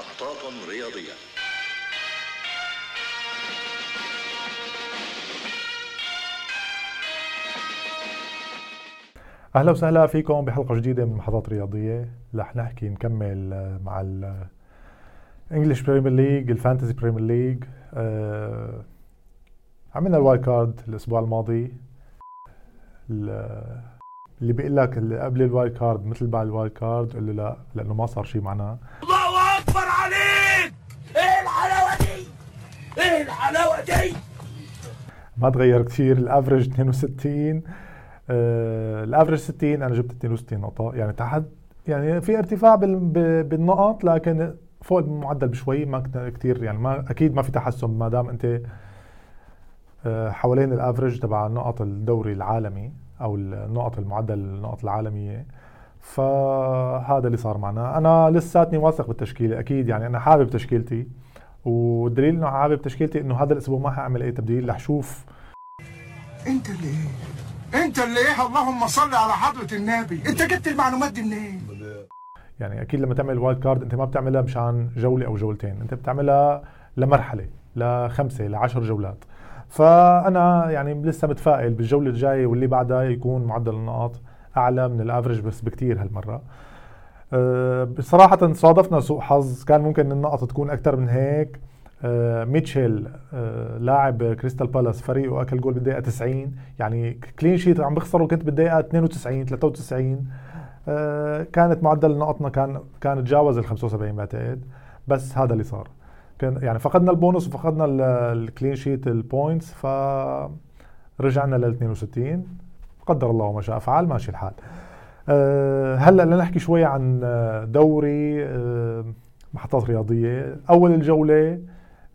محطات رياضية. أهلا وسهلا فيكم بحلقة جديدة من محطات رياضية. رح نحكي نكمل مع ال English Premier League ال Fantasy Premier League آه، عملنا ال wild card الأسبوع الماضي. اللي بيقول لك اللي قبل ال wild card مثل بعد ال wild card قول له لا لأنه ما صار شيء معنا. الله عليك إيه الحلاوة دي؟ إيه الحلاوة دي؟ ما تغير كثير ال average 62 آه ال average 60 أنا جبت 62 نقطة. يعني تحت يعني في ارتفاع بال- بالنقط لكن فوق المعدل بشوي ما كثير. يعني ما أكيد ما في تحسن ما دام أنت آه، حوالين ال average تبع نقط الدوري العالمي أو النقط المعدل النقط العالمية. فهذا اللي صار معنا. أنا لساتني واثق بالتشكيلة أكيد يعني أنا حابب تشكيلتي. والدليل إنه حابب تشكيلتي إنه هذا الأسبوع ما حأعمل أي تبديل رح شوف. أنت اللي إيه؟ أنت اللي إيه؟ اللهم صل على حضرة النبي. أنت جبت المعلومات دي منين؟ يعني أكيد لما تعمل wild card أنت ما بتعملها مشان جولة أو جولتين أنت بتعملها لمرحلة لخمسة لعشر جولات. فأنا يعني لسه متفائل بالجولة الجاية واللي بعدها يكون معدل النقاط. أعلى من ال average بس بكتير هالمرة. أه، بصراحة صادفنا سوء حظ. كان ممكن النقط تكون أكثر من هيك. أه، ميتشيل أه، لاعب كريستال بالاس فريقه أكل جول بالدقيقة 90 يعني clean sheet عم بخسروا كنت بالدقيقة 92 93 أه، كانت معدل نقطنا كان كان تجاوز ال 75 بعتقد بس هذا اللي صار. كان يعني فقدنا البونص وفقدنا ال- ال clean sheet ال points ف رجعنا لل 62 قدر الله ما شاء فعل ماشي الحال. أه هلأ لنحكي شوي عن آه، دوري أه محطات رياضية. أول الجولة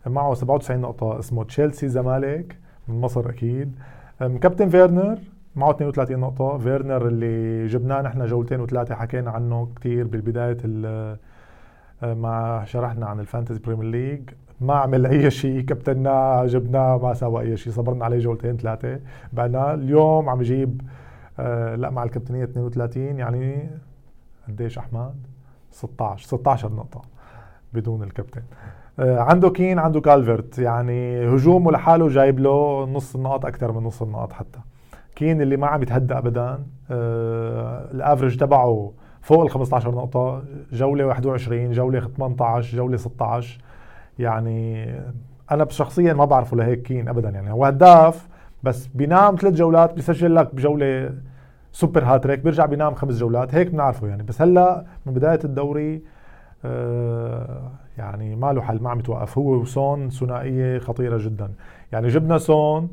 معه 97 نقطة اسمه تشيلسي زمالك من مصر أكيد. كابتن فيرنر معه 32 نقطة. فيرنر اللي جبناه نحن جولتين وثلاثة حكينا عنه كتير بالبداية ال- آه، مع شرحنا عن ال Fantasy Premier League. ما عمل أي شيء كابتناه جبناه ما سوى أي شيء صبرنا عليه جولتين ثلاثة. بعدنا اليوم عم يجيب آه لا مع الكابتنية 32 يعني قديش أحمد؟ 16 16 نقطة بدون الكابتن. آه عنده كين عنده كالفرت يعني هجومه لحاله جايب له نص النقط أكثر من نص النقط حتى. كين اللي ما عم يتهدى ابدا آه الافرج تبعه فوق ال 15 نقطة جولة 21 جولة 18 جولة 16 يعني أنا شخصيا ما بعرفه لهيك كين ابدا يعني. هو هداف بس بينام ثلاث جولات بيسجل لك بجولة super hat-trick بيرجع بينام خمس جولات هيك بنعرفه يعني. بس هلأ من بداية الدوري آه يعني ما له حل ما عم يتوقف. هو وسون ثنائية خطيرة جدا. يعني جبنا سون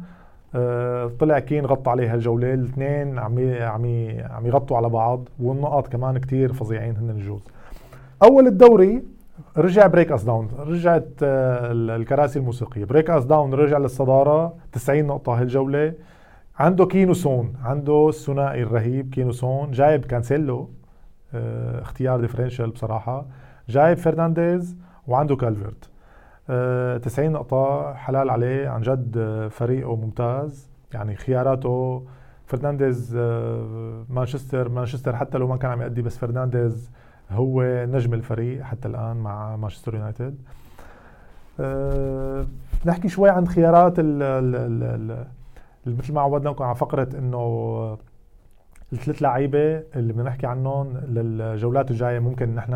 آه، طلع كين غطى عليه هالجولة الاثنين عم عم عم يغطوا على بعض والنقط كمان كتير فظيعين هن الجوز. أول الدوري رجع بريك اس داون رجعت آه، ال- الكراسي الموسيقية. بريك اس داون رجع للصدارة. 90 نقطة هالجولة. عنده كين وسون. عنده الثنائي الرهيب كين وسون. جايب كانسيلو آه، اختيار differential بصراحة. جايب فرنانديز وعنده كالفرت آه، 90 نقطة حلال عليه. عن جد آه، فريقه ممتاز. يعني خياراته. فرنانديز آه، مانشستر. مانشستر حتى لو ما كان عم يأدي بس فرنانديز هو نجم الفريق حتى الآن مع مانشستر يونايتد. آه، نحكي شوي عن خيارات ال ال ال مثل ما عودناكم على فقرة إنه الثلاث لعيبة اللي بدنا نحكي عنهم للجولات الجاية ممكن نحن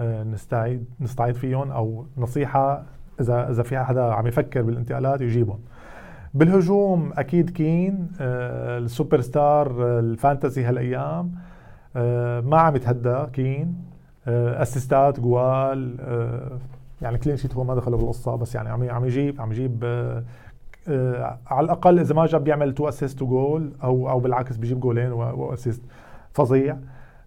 آه، نستعيد نستعيد فيهم أو نصيحة اذا إذا في حدا عم يفكر بالانتقالات يجيبهم. بالهجوم أكيد كين آه، ال super star آه، ال Fantasy هالأيام. ما عم يتهدى كين. آه، assist ات جوال آه، يعني clean sheet هو ما دخل بالقصة بس يعني عم عم يجيب عم يجيب آه، آه، على الأقل إذا ما جاب بيعمل two assist وجول أو أو بالعكس بيجيب جولين و assist فظيع.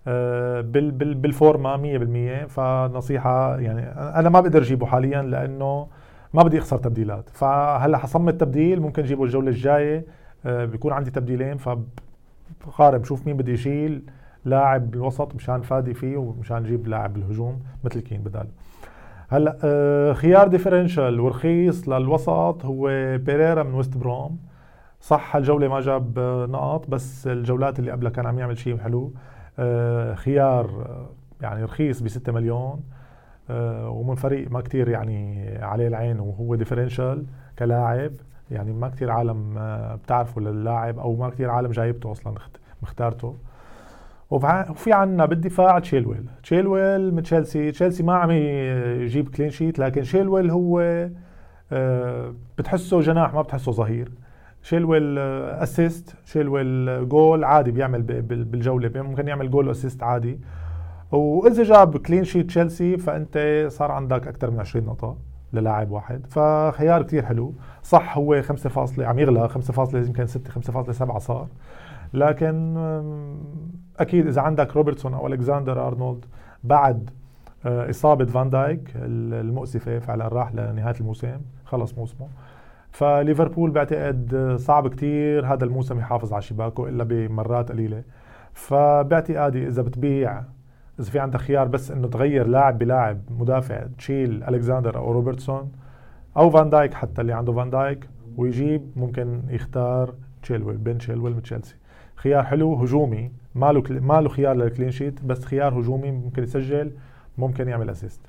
آه، بال بال بالفورما 100% فنصيحة يعني أنا ما بقدر أجيبه حاليا لأنه ما بدي اخسر تبديلات. فهلأ حصمت تبديل ممكن أجيبه الجولة الجاية. آه، بيكون عندي تبديلين فبقارن بشوف مين بدي يشيل. لاعب بالوسط مشان فادي فيه ومشان أجيب لاعب بالهجوم مثل كين بداله هلأ آه، خيار differential ورخيص للوسط هو بيريرا من ويست بروم. صح هالجوله ما جاب آه، نقط بس الجولات اللي قبلها كان عم يعمل شيء حلو. آه، خيار يعني رخيص ب 6 مليون ومن فريق ما كتير يعني عليه العين وهو differential كلاعب. يعني ما كتير عالم بتعرفه للاعب أو ما كتير عالم جايبته أصلا مختارته. وفي عنا بالدفاع تشيلويل. تشيلويل من تشيلسي. تشيلسي ما عم يجيب clean sheet لكن تشيلويل هو آه، بتحسه جناح ما بتحسه ظهير. تشيلويل assist تشيلويل جول عادي بيعمل بالجولة ممكن يعمل جول و assist عادي. وإذا جاب clean sheet تشيلسي فأنت صار عندك أكثر من 20 نقطة للاعب واحد. فخيار كثير حلو. صح هو 5 فاصلة عم يغلى 5 فاصلة يمكن 6 5.7 صار. لكن أكيد إذا عندك روبرتسون أو ألكساندر أرنولد بعد آه، إصابة فان دايك المؤسفة فعلا راح لنهاية الموسم خلص موسمه. فليفربول بعتقد صعب كتير هذا الموسم يحافظ على شباكه إلا بمرات قليلة. فباعتقادي إذا بتبيع إذا في عندك خيار بس إنه تغير لاعب بلاعب مدافع تشيل ألكساندر أو روبرتسون أو فان دايك حتى اللي عنده فان دايك ويجيب ممكن يختار تشيلويل بين تشيلويل من تشيلسي خيار حلو هجومي. ما له ما له خيار لل clean sheet بس خيار هجومي ممكن يسجل ممكن يعمل assist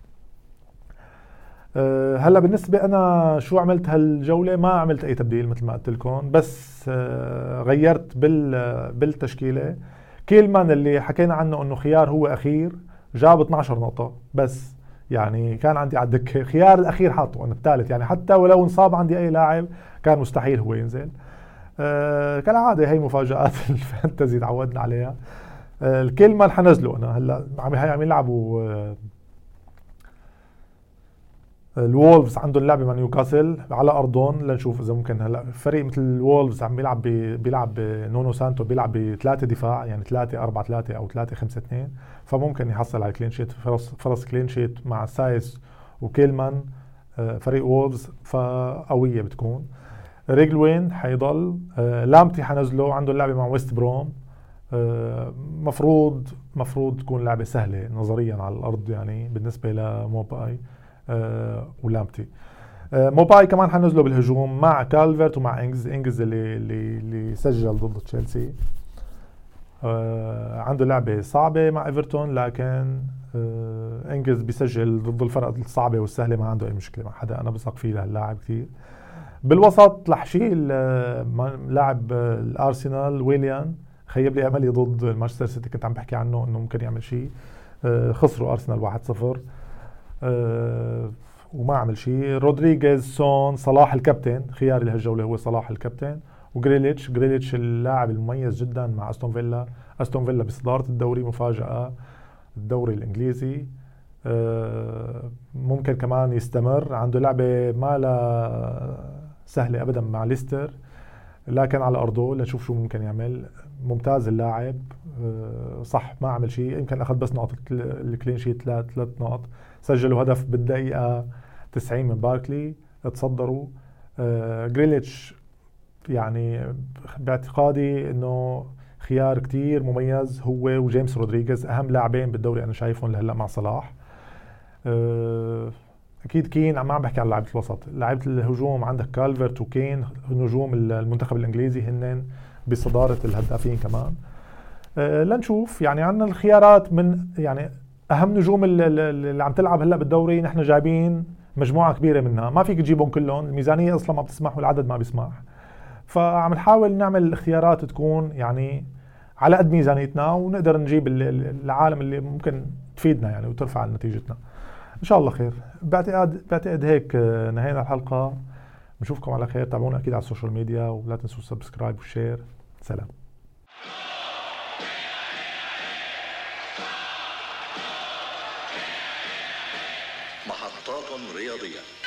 أه هلأ بالنسبة أنا شو عملت هالجولة؟ ما عملت أي تبديل مثل ما قلت لكم بس أه غيرت بال بالتشكيلة. كيلمان اللي حكينا عنه إنه خيار هو أخير جاب 12 نقطة. بس يعني كان عندي على الدكة خيار الأخير حاطه أنا الثالث. يعني حتى ولو انصاب عندي أي لاعب كان مستحيل هو ينزل. آه كالعادة هي مفاجآت الفانتزي تعودنا عليها. آه الكلمة اللي حنزله أنا هلأ عم عم يلعبوا آه الوولفز عندهم لعبة مع نيوكاسل على أرضهم. لنشوف إذا ممكن هلأ فريق مثل الوولفز عم بيلعب بيلعب نونو سانتو بيلعب بثلاثة دفاع يعني 3 4 3 أو 3 5 2 فممكن يحصل على clean sheet فرص فرص clean sheet مع سايس وكيلمان فريق وولفز فقوية بتكون. ريجيلون حيضل. آه، لامبتي حنزله. عنده اللعبة مع ويست بروم آه، مفروض مفروض تكون لعبة سهلة نظريا على الأرض يعني بالنسبة لموباي آه، ولامبتي. موباي كمان حنزله بالهجوم مع كالفرت ومع انجز انجز اللي اللي اللي سجل ضد تشيلسي عنده لعبة صعبة مع ايفرتون لكن انجز بيسجل ضد الفرق الصعبة والسهلة ما عنده أي مشكلة مع حدا. أنا بثق فيه لهاللاعب كثير بالوسط رح شيل آه، لاعب آه، الأرسنال ويليان. خيب لي أملي ضد مانشستر سيتي كنت عم بحكي عنه إنه ممكن يعمل شيء. آه، خسروا أرسنال 1-0 وما عمل شيء. رودريغيز سون صلاح الكابتن. خياري لهالجولة هو صلاح الكابتن. وجريليتش جريليتش اللاعب المميز جدا مع أستون فيلا. أستون فيلا بصدارة الدوري مفاجأة. الدوري الإنجليزي ممكن كمان يستمر. عنده لعبة ما لا سهلة ابدا مع ليستر لكن على أرضه لنشوف شو ممكن يعمل. ممتاز اللاعب آه، صح ما عمل شيء. يمكن أخذ بس نقطة ال clean sheet ثلاث ثلاث نقط. سجلوا هدف بالدقيقة 90 من باركلي. تصدروا آه، جريليتش يعني باعتقادي إنه خيار كتير مميز هو وجيمس رودريغيز أهم لاعبين بالدوري أنا شايفهم لهلأ مع صلاح. آه، أكيد كين ما عم بحكي عن لعيبة الوسط. لعيبة الهجوم عندك كالفرت وكين نجوم المنتخب الإنجليزي هن بصدارة الهدافين كمان. أه لنشوف. يعني عندنا الخيارات من يعني أهم نجوم اللي عم تلعب هلأ بالدوري نحن جايبين مجموعة كبيرة منها. ما فيك تجيبهم كلهم الميزانية أصلا ما بتسمح والعدد ما بيسمح. فعم نحاول نعمل الاختيارات تكون يعني على قد ميزانيتنا ونقدر نجيب العالم اللي ممكن تفيدنا يعني وترفع نتيجتنا. إن شاء الله خير. بعتقد بعتقد هيك آه، نهينا الحلقة. بنشوفكم على خير. تابعونا أكيد على ال social media ولا تنسوا subscribe و share سلام. محطات رياضية.